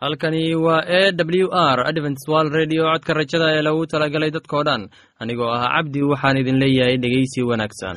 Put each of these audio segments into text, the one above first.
halkani waa e w r adventswal redio codka rajada ee lagu talagalay dadkoo dhan. Anigoo ah cabdi waxaan idin leeyahay dhegeysi wanaagsan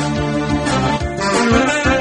filayaa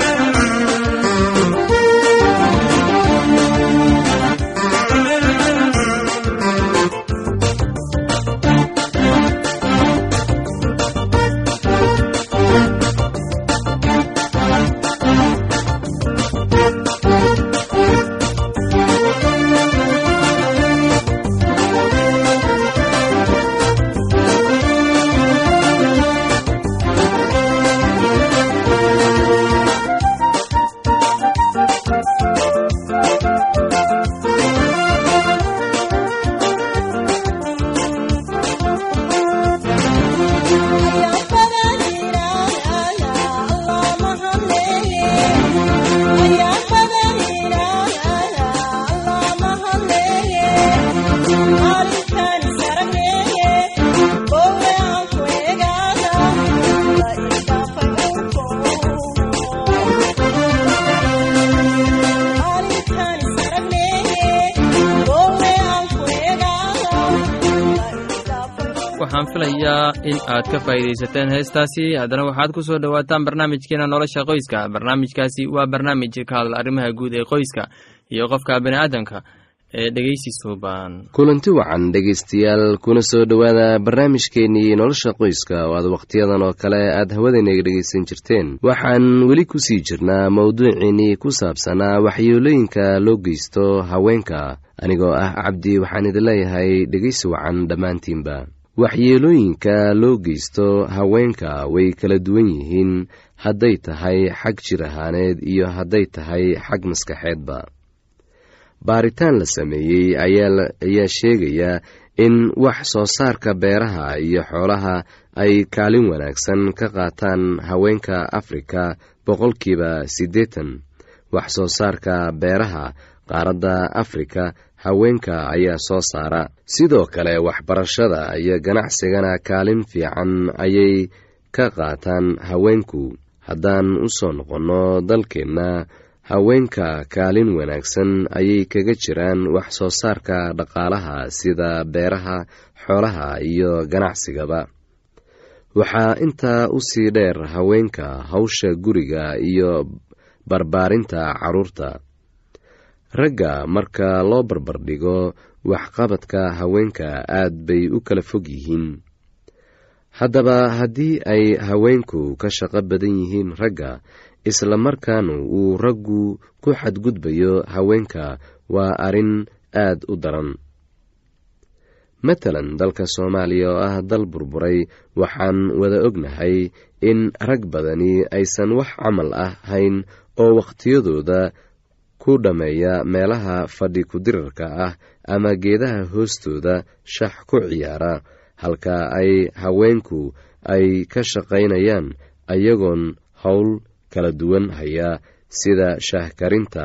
in aad ka faa'iidaysateen. Heestaasi haddana waxaad ku soo dhowaataan barnaamijkeena nolosha qoyska. Barnaamijkaasi waa barnaamij ka hadla arrimaha guud ee qoyska iyo qofka bini'aadamka ee dhegeysi suuban kulanti wacan dhegaystayaal kuna soo dhowaada barnaamijkeennii nolosha qoyska. Oo aad wakhtiyadan oo kale aad hawadaynaga dhegaysan jirteen. Waxaan weli ku sii jirnaa mowduuciinnii ku saabsanaa waxyeelooyinka loo geysto haweenka. Anigoo ah cabdi waxaan idin leeyahay dhegaysi wacan dhammaantiinba waxyeelooyinka loo geysto haweenka way kala duwan yihiin. Hadday tahay xag jir ahaaneed iyo hadday tahay xag maskaxeedba. Baaritaan la sameeyey ayaa sheegaya in wax soo saarka beeraha iyo xoolaha ay kaalin wanaagsan ka qaataan haweenka afrika boqolkiiba siddeetan. Wax soo saarka beeraha qaaradda afrika haweenka ayaa soo saara. Sidoo kale waxbarashada iyo ganacsigana kaalin fiican ayay ka qaataan haweenku. Haddaan u soo noqonno dalkeenna haweenka kaalin wanaagsan ayay kaga jiraan wax soo saarka dhaqaalaha sida beeraha xoolaha iyo ganacsigaba waxaa intaa u sii dheer haweenka hawsha guriga iyo barbaarinta carruurta ragga marka loo barbardhigo waxqabadka haweenka aad bay u kala fog yihiin. Haddaba haddii ay haweenku ka shaqo badan yihiin ragga isla markaana uu raggu ku xadgudbayo haweenka waa arrin aad u daran. Matalan dalka soomaaliya oo ah dal burburay waxaan wada ognahay in rag badani aysan wax camal ah hayn oo wakhtiyadooda ku dhammeeya meelaha fadhi ku-dirarka ah ama geedaha hoostooda shax ku ciyaara halka ay haweenku ay ka shaqaynayaan ayagoon howl kala duwan haya sida shaahkarinta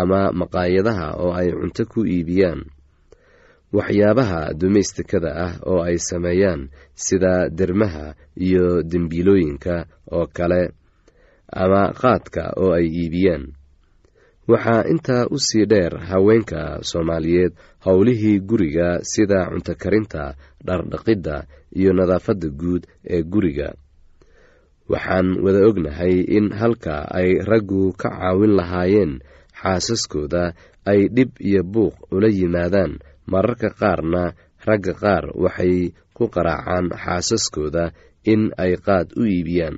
ama maqaayadaha oo ay cunto ku iibiyaan. Waxyaabaha dumaystikada ah oo ay sameeyaan sida dermaha iyo dembiilooyinka oo kale ama qaadka oo ay iibiyaan waxaa intaa u sii dheer haweenka soomaaliyeed howlihii guriga sida cunto karinta dhardhaqidda iyo nadaafadda guud ee guriga. Waxaan wada ognahay in halka ay raggu ka caawin lahaayeen xaasaskooda ay dhib iyo buuq ula yimaadaan. Mararka qaarna ragga qaar waxay ku qaraacaan xaasaskooda in ay qaad u iibiyaan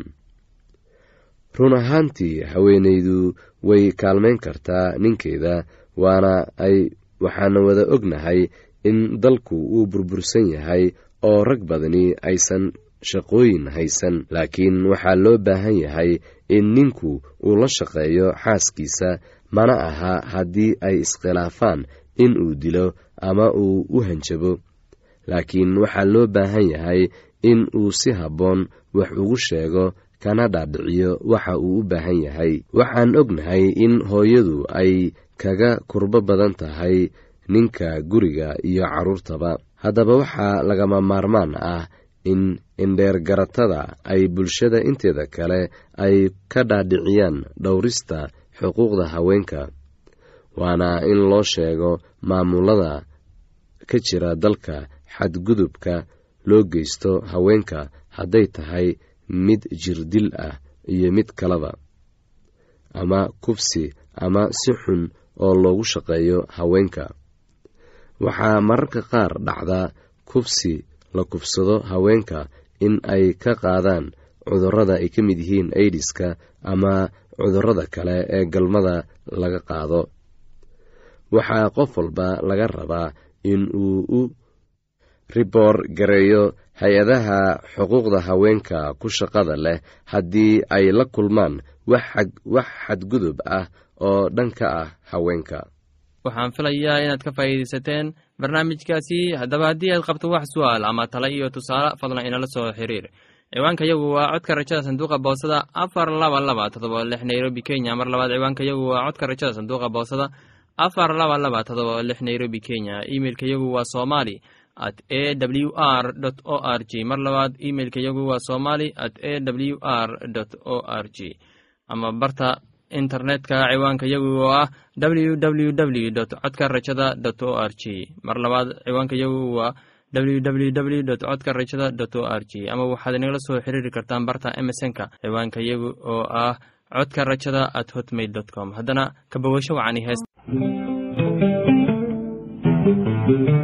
run ahaantii haweenaydu way kaalmayn kartaa ninkeeda waana ay waxaana wada ognahay in dalku uu burbursan yahay oo rag badani aysan shaqooyin haysan. Laakiin waxaa loo baahan yahay in ninku uu la shaqeeyo xaaskiisa mana aha haddii ay iskhilaafaan in uu dilo ama uu u hanjabo. Laakiin waxaa loo baahan yahay in uu si habboon wax ugu sheego kana dhaadhiciyo waxa uu u baahan yahay. Waxaan ognahay in hooyadu ay kaga kurbo badan tahay ninka guriga iyo carruurtaba haddaba waxaa lagama maarmaan ah in indheergaratada ay bulshada inteeda kale ay ka dhaadhiciyaan dhowrista xuquuqda haweenka waana in loo sheego maamulada ka jira dalka xadgudubka loo geysto haweenka hadday tahay mid jirdil ah iyo mid kaleba ama kufsi ama si xun oo loogu shaqeeyo haweenka. Waxaa mararka qaar dhacda kufsi la kufsado haweenka in ay ka qaadaan cudurrada ay ka mid yihiin aidiska ama cudurrada kale ee galmada laga qaado. Waxaa qof walba laga rabaa in uu u riboor gareeyo hay'adaha xuquuqda haweenka ku shaqada leh haddii ay la kulmaan wax xadgudub ah oo dhan ka ah haweenka. Waxaan filayaa inaad ka faa'iidaysateen barnaamijkaasi. Haddaba haddii aad qabto wax su'aal ama tala iyo tusaale fadlan inala soo xiriir. Ciwaanka yagu waa codka rajada sanduuqa boosada afar laba laba todoba lix nairobi kenya. Mar labaad ciwaanka yagu waa codka rajada sanduuqa boosada afar laba laba todoba lix nairobi kenya. Imeilka yagu waa somali at a w r o r g mar labaad imeilka yagu waa somali at a w r o r g ama barta internetka ciwaanka yagu oo ah w w w codka rajada dot o r g mar labaad ciwaanka yagu waa w codka rajada dot o r g ama waxaad inagala soo xiriiri kartaan barta emesonka ciwaanka yagu oo ah codka rajada at hotmail dot com. Haddana kabawasho wacani hees Thank you.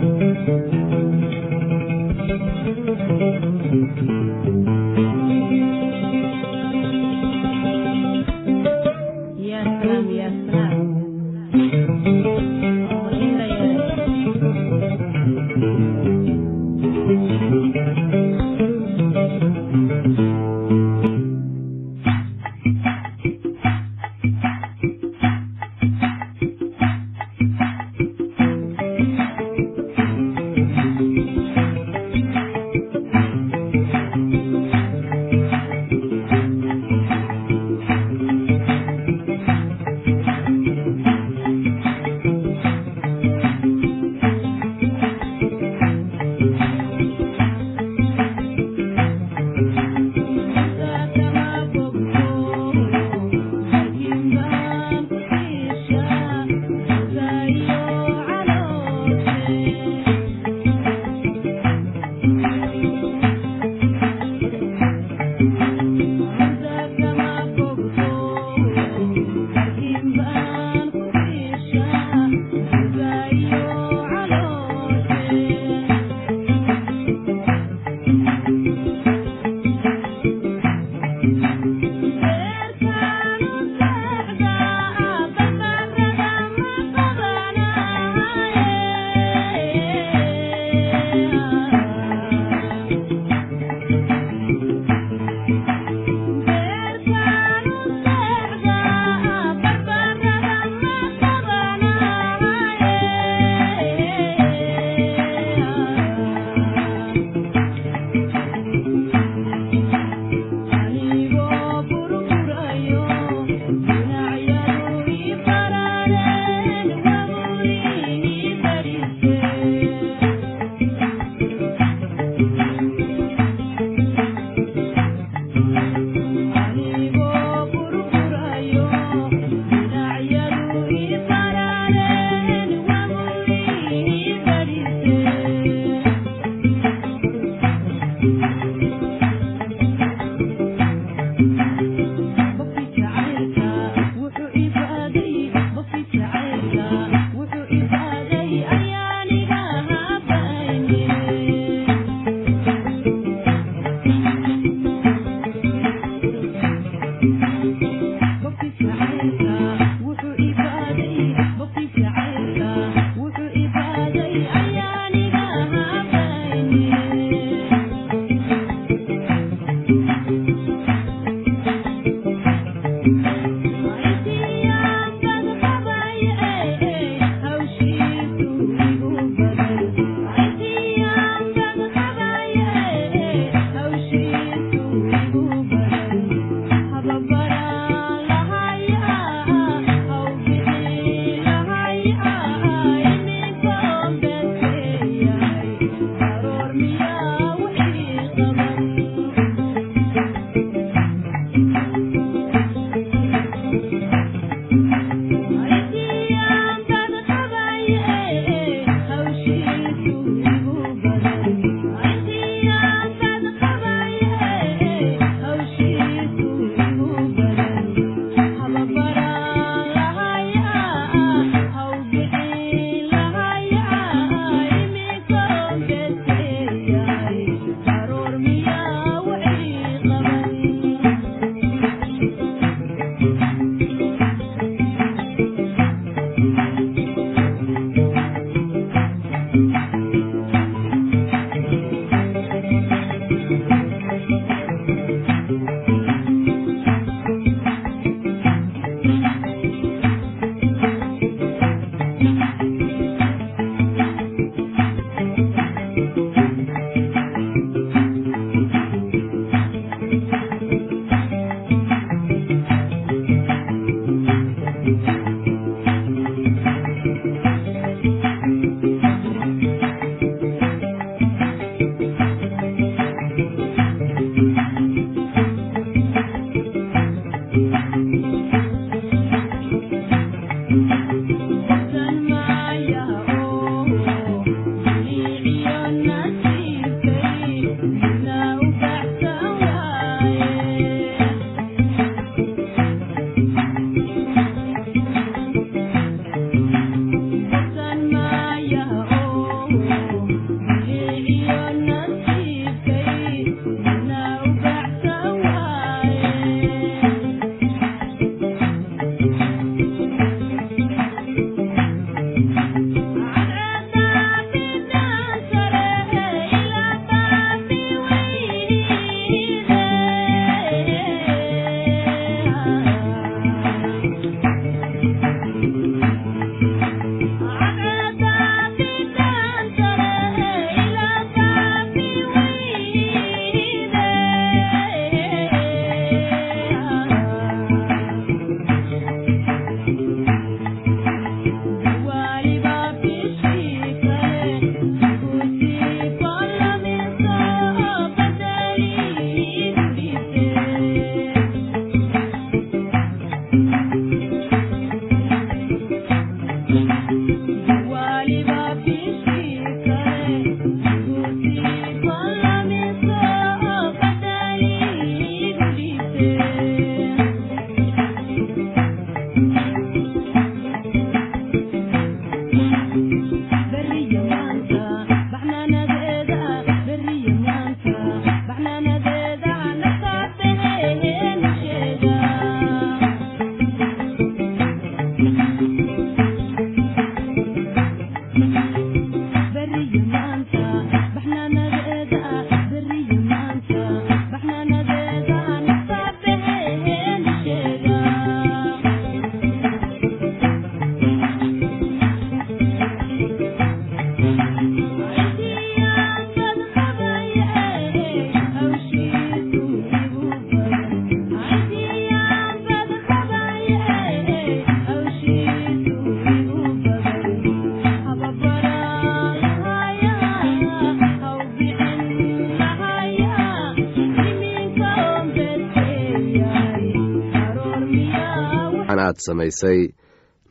Aad samaysay.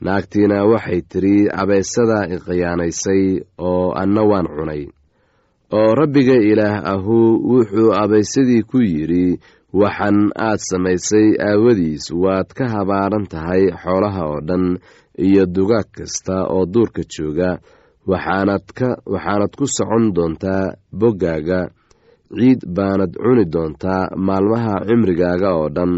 Naagtiina waxay tidhi abeesada iqiyaanaysay oo anna waan cunay. Oo rabbiga ilaah ahu wuxuu abaysadii ku yidhi waxan aad samaysay aawadiis waad ka habaaran tahay xoolaha oo dhan iyo dugaag kasta oo duurka jooga. Waxaanad ku socon doontaa boggaaga. Ciid baanad cuni doontaa maalmaha cimrigaaga oo dhan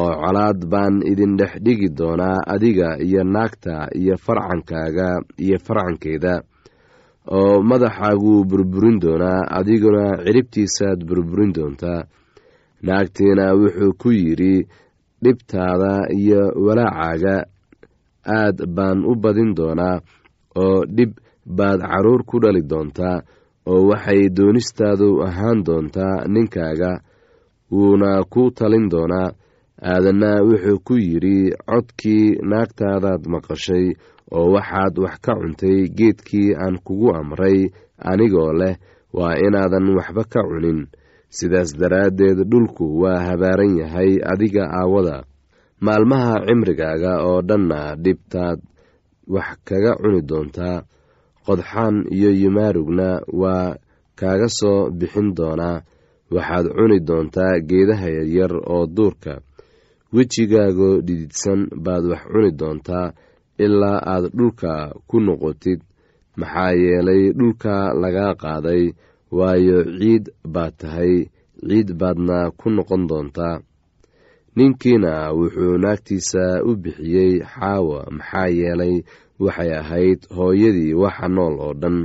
oo colaad baan idin dhex dhigi doonaa adiga iyo naagta iyo farcankaaga iyo farcankeeda oo madaxaaguu burburin doonaa adiguna ciribtiisaad burburin doontaa naagtiina wuxuu ku yidhi dhibtaada iyo walaacaaga aad baan u badin doonaa oo dhib baad carruur ku dhali doontaa oo waxay doonistaadu ahaan doontaa ninkaaga wuuna ku talin doonaa aadanna wuxuu ku yidhi codkii naagtaadaad maqashay oo waxaad wax ka cuntay geedkii aan kugu amray anigoo leh waa inaadan waxba ka cunin. Sidaas daraaddeed dhulku waa habaaran yahay adiga aawada. Maalmaha cimrigaaga oo dhanna dhibtaad wax kaga cuni doontaa qodxaan iyo yimaarugna waa kaaga soo bixin doonaa. Waxaad cuni doontaa geedaha yaryar oo duurka wejigaagoo dhididsan baad wax cuni doontaa ilaa aad dhulka ku noqotid. Maxaa yeelay dhulka lagaa qaaday waayo ciid baad tahay ciid baadna ku noqon doontaa. Ninkiina wuxuu naagtiisa u bixiyey xaawa maxaa yeelay waxay ahayd hooyadii waxa nool oo dhan.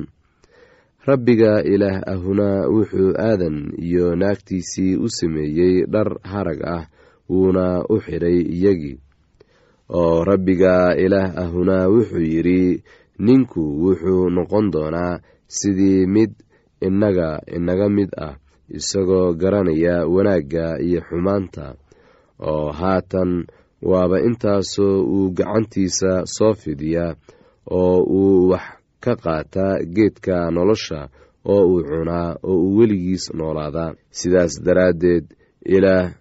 Rabbiga ilaah ahuna wuxuu aadan iyo naagtiisii u sameeyey dhar harag ah wuuna u xidhay iyagii. Oo rabbiga ilaah ahuna wuxuu yidhi ninku wuxuu noqon doonaa sidii mid innaga inaga mid ah isagoo garanaya wanaagga iyo xumaanta. Oo haatan waaba intaasoo uu gacantiisa soo fidiyaa oo uu wax ka qaataa geedka nolosha oo uu cunaa oo uu weligiis noolaadaa sidaas daraaddeed ilaah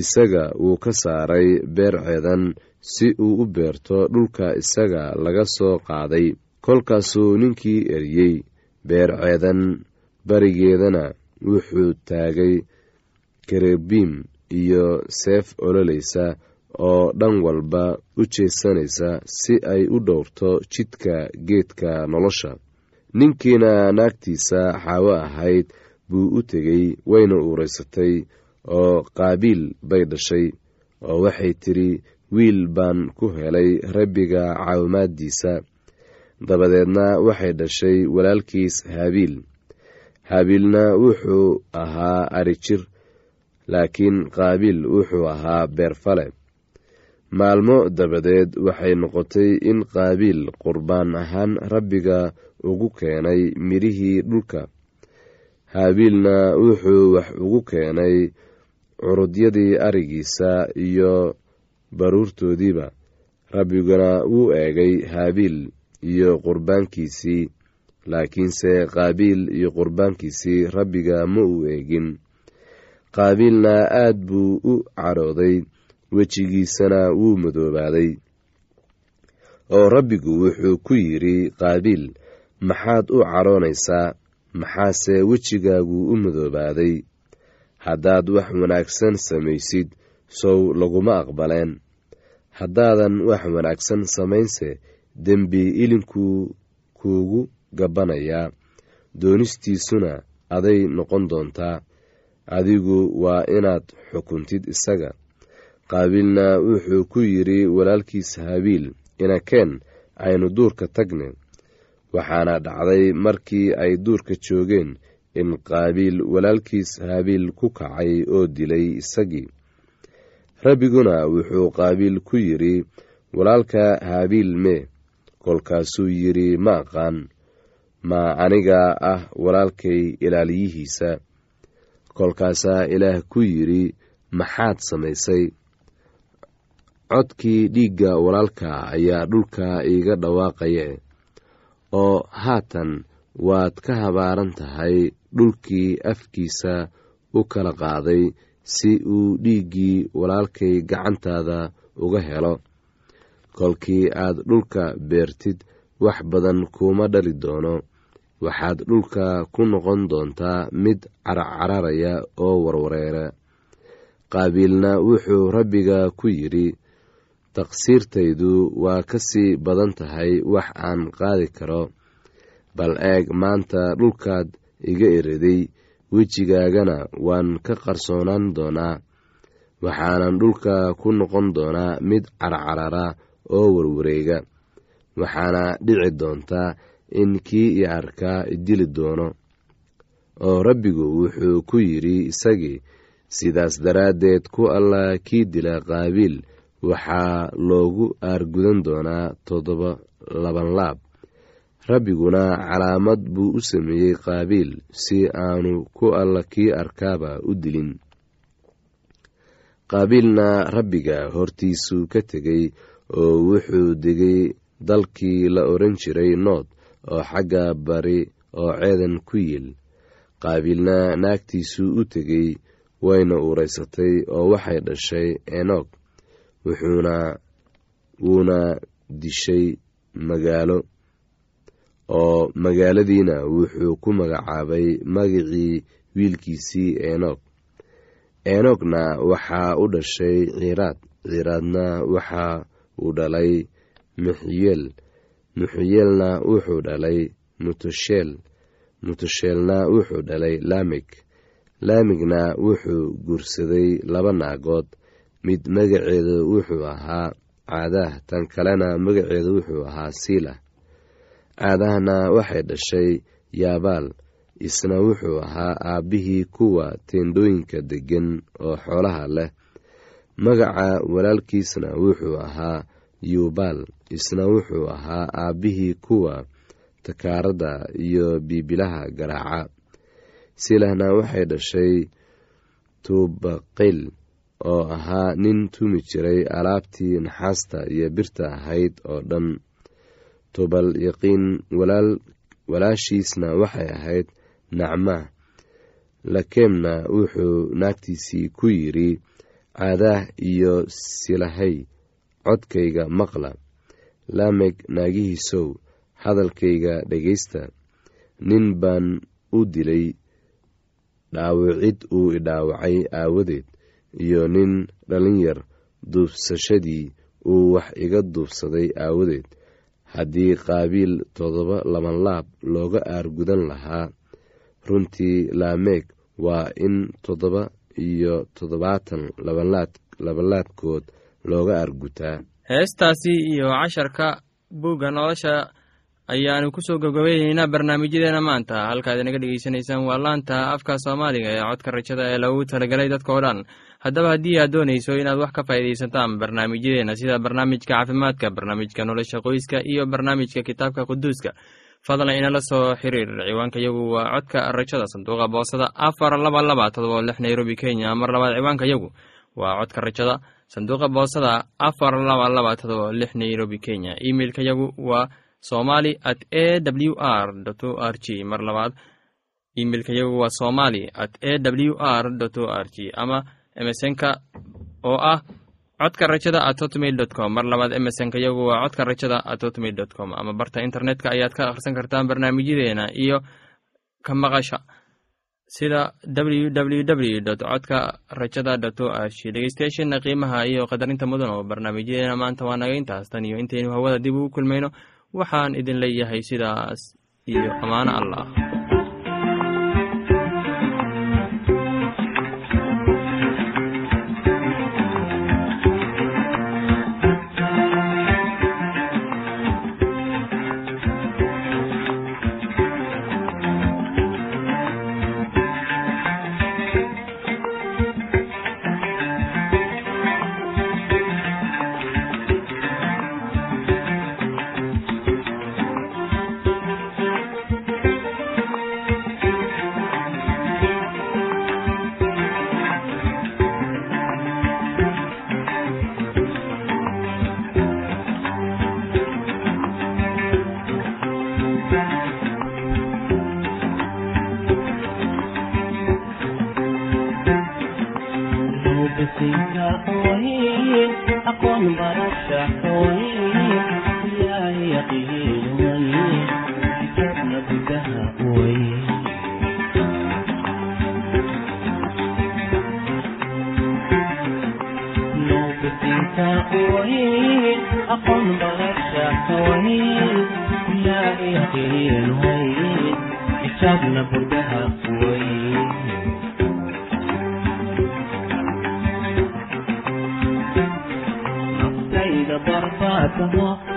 isaga wuu ka saaray beer ceedan si uu u beerto dhulka isaga laga soo qaaday. Kolkaasuu ninkii eriyey beer ceedan barigeedana wuxuu taagay karebiim iyo seef ololaysa oo dhan walba u jeesanaysa si ay u dhowrto jidka geedka nolosha. Ninkiina naagtiisa xaawo ahayd buu u tegey wayna uuraysatay oo qaabiil bay dhashay oo waxay tidhi wiil baan ku helay rabbiga caawimaaddiisa. Dabadeedna waxay dhashay walaalkiis haabiil haabiilna wuxuu ahaa arijir laakiin qaabiil wuxuu ahaa beerfale. Maalmo dabadeed waxay noqotay in qaabiil qurbaan ahaan rabbiga ugu keenay midhihii dhulka haabiilna wuxuu wax ugu keenay curudyadii arigiisa iyo baruurtoodiiba. Rabbiguna wuu eegay haabiil iyo qurbaankiisii laakiinse qaabiil iyo qurbaankiisii rabbiga ma uu eegin. Qaabiilna aad buu u cadhooday wejigiisana wuu madoobaaday. Oo rabbigu wuxuu ku yidhi qaabiil maxaad u cadhoonaysaa maxaase wejigaagu u madoobaaday haddaad wax wanaagsan samaysid sow laguma aqbaleen. Haddaadan wax wanaagsan samaynse dembi ilinkuu kuugu gabbanayaa doonistiisuna aday noqon doontaa. Adigu waa inaad xukuntid isaga. Qaabiilna wuxuu ku yidhi walaalkiis habiil inakeen aynu duurka tagne waxaana dhacday markii ay duurka joogeen in qaabiil walaalkiis habiil ku kacay oo dilay isagii. Rabbiguna wuxuu qaabiil ku yidhi walaalka haabiil mee kolkaasuu yidhi ma aqaan ma aniga ah walaalkay ilaaliyihiisa kolkaasaa ilaah ku yidhi maxaad samaysay? Codkii dhiigga walaalka ayaa dhulka iiga dhawaaqaye oo haatan waad ka habaaran tahay dhulkii afkiisa u kala qaaday si uu dhiiggii walaalkay gacantaada uga helo. Kolkii aad dhulka beertid wax badan kuuma dhali doono. Waxaad dhulka ku noqon doontaa mid carcararaya oo warwareera. Qaabiilna wuxuu rabbiga ku yidhi taqsiirtaydu waa ka sii badan tahay wax aan qaadi karo. Bal eeg maanta dhulkaad iga eriday wejigaagana waan ka qarsoonaan doonaa. Waxaanan dhulka ku noqon doonaa mid carcarara oo warwareega. Waxaana dhici doontaa in kii i arkaa idili doono. Oo rabbigu wuxuu ku yidhi isagii sidaas daraaddeed ku alla kii dila qaabiil waxaa loogu aargudan doonaa toddoba laban laab. Rabbiguna calaamad buu u sameeyey qaabiil si aanu ku alla kii arkaaba u dilin. Qaabiilna rabbiga hortiisuu ka tegey oo wuxuu degay dalkii la odhan jiray nood oo xagga bari oo ceedan ku yiil qaabiilna naagtiisuu u tegey wayna uuraysatay oo waxay dhashay enoog wuxuuna wuuna dishay magaalo oo magaaladiina wuxuu ku magacaabay magicii wiilkiisii enoog enoogna waxaa u dhashay ciiraad ciiraadna waxa uu dhalay muxyeel muxyeelna wuxuu dhalay mutusheel mutusheelna wuxuu dhalay laamig laamigna wuxuu guursaday laba naagood mid magaceedu wuxuu ahaa caadaah tan kalena magaceedu wuxuu ahaa siilah caadahna waxay dhashay yaabaal isna wuxuu ahaa aabbihii kuwa teendhooyinka deggan oo xoolaha leh. Magaca walaalkiisna wuxuu ahaa yuubaal isna wuxuu ahaa aabbihii kuwa takaaradda iyo biibilaha garaaca. Silahna waxay dhashay tuubaqayl oo ahaa nin tumi jiray alaabtii naxaasta iyo birta ahayd oo dhan. Tubal yaqiin walaashiisna waxay ahayd nacma. Lakeemna wuxuu naagtiisii ku yidhi caadaah iyo silahay codkayga maqla. Laameg naagihiisow hadalkayga dhegaysta. Nin baan u dilay dhaawicid uu idhaawacay aawadeed iyo nin dhalinyar duubsashadii uu wax iga duubsaday aawadeed. Haddii qaabiil toddoba labanlaab looga aargudan lahaa runtii laameeg waa in toddoba iyo toddobaatan labanlaabkood looga aargutaa. Heestaasi iyo casharka buugga nolosha ayaanu ku soo gabgabayneynaa barnaamijyadeena maanta. Halkaad inaga dhegeysanaysaan waa laanta afka soomaaliga ee codka rajada ee lagu talagalay dadka oo dhan haddaba haddii aad doonayso inaad wax ka faa'iidaysataan barnaamijyadeena sida barnaamijka caafimaadka barnaamijka nolosha qoyska iyo barnaamijka kitaabka quduuska fadlan inala soo xiriir. Ciwaanka yagu waa codka rajada sanduuqa boosada afar laba laba todoba lix nairobi kenya. Mar labaad ciwaanka yagu waa codka rajada sanduuqa boosada afar laba laba todoba lix nairobi kenya. Emeilka yagu waa somali at a w r o r g. Mar labaad imeilka waa somali at a w r o r g. Ama emesonka oo ah codka rajada at hotmail dot com. Mar labaad emesonka yagu waa codka rajada at hotmail dot com. Ama barta internetka ayaad ka akhrisan kartaan barnaamijyadeena iyo ka maqasha sida ww w dot codka rajada dot o g. Dhegeystayaasheena qiimaha iyo qadarinta mudan oo barnaamijyadeena maanta waa naga intaas. Tan iyo intaynu hawada dib ugu kulmayno waxaan idin leeyahay sidaas iyo ammaano allah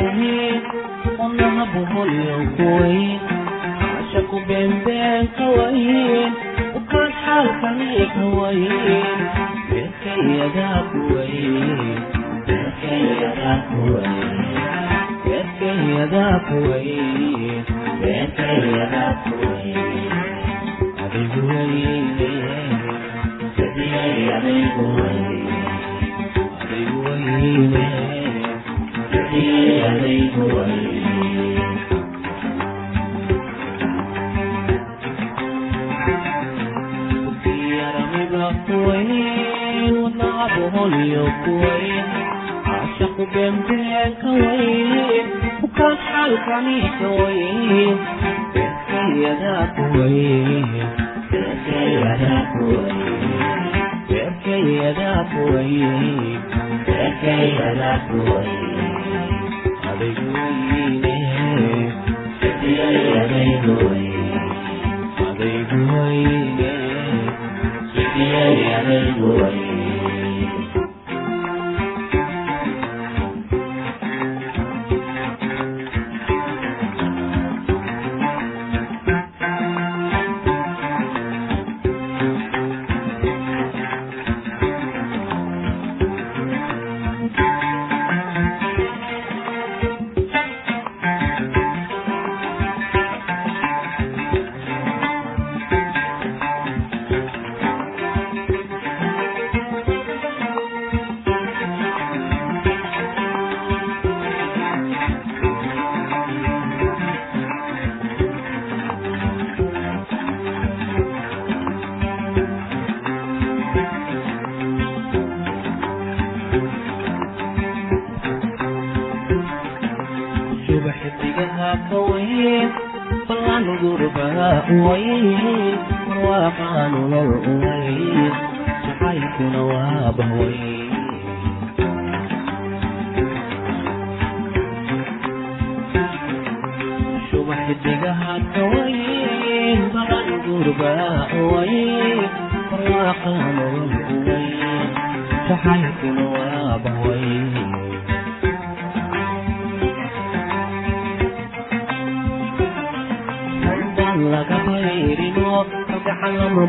اليومين والله ابوهم الكوين عشقوا بين بين قوين وكل حال فريق هوين بينك يا ذا كوين بينك يا ذا كوين بينك يا ذا كوين بينك يا ذا كوين حبيب وين سيدي يا حبيب وين حبيب وين ربي يديك وجهي وين ونلعبه اليوم وين عشق بمديك وين وكان حالك عليك وين تحكي يداك وين تحكي يداك وين تحكي يداك وين تحكي يداك وين Thank you.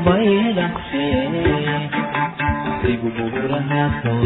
bay dhaxshay adigu buu furahaa soo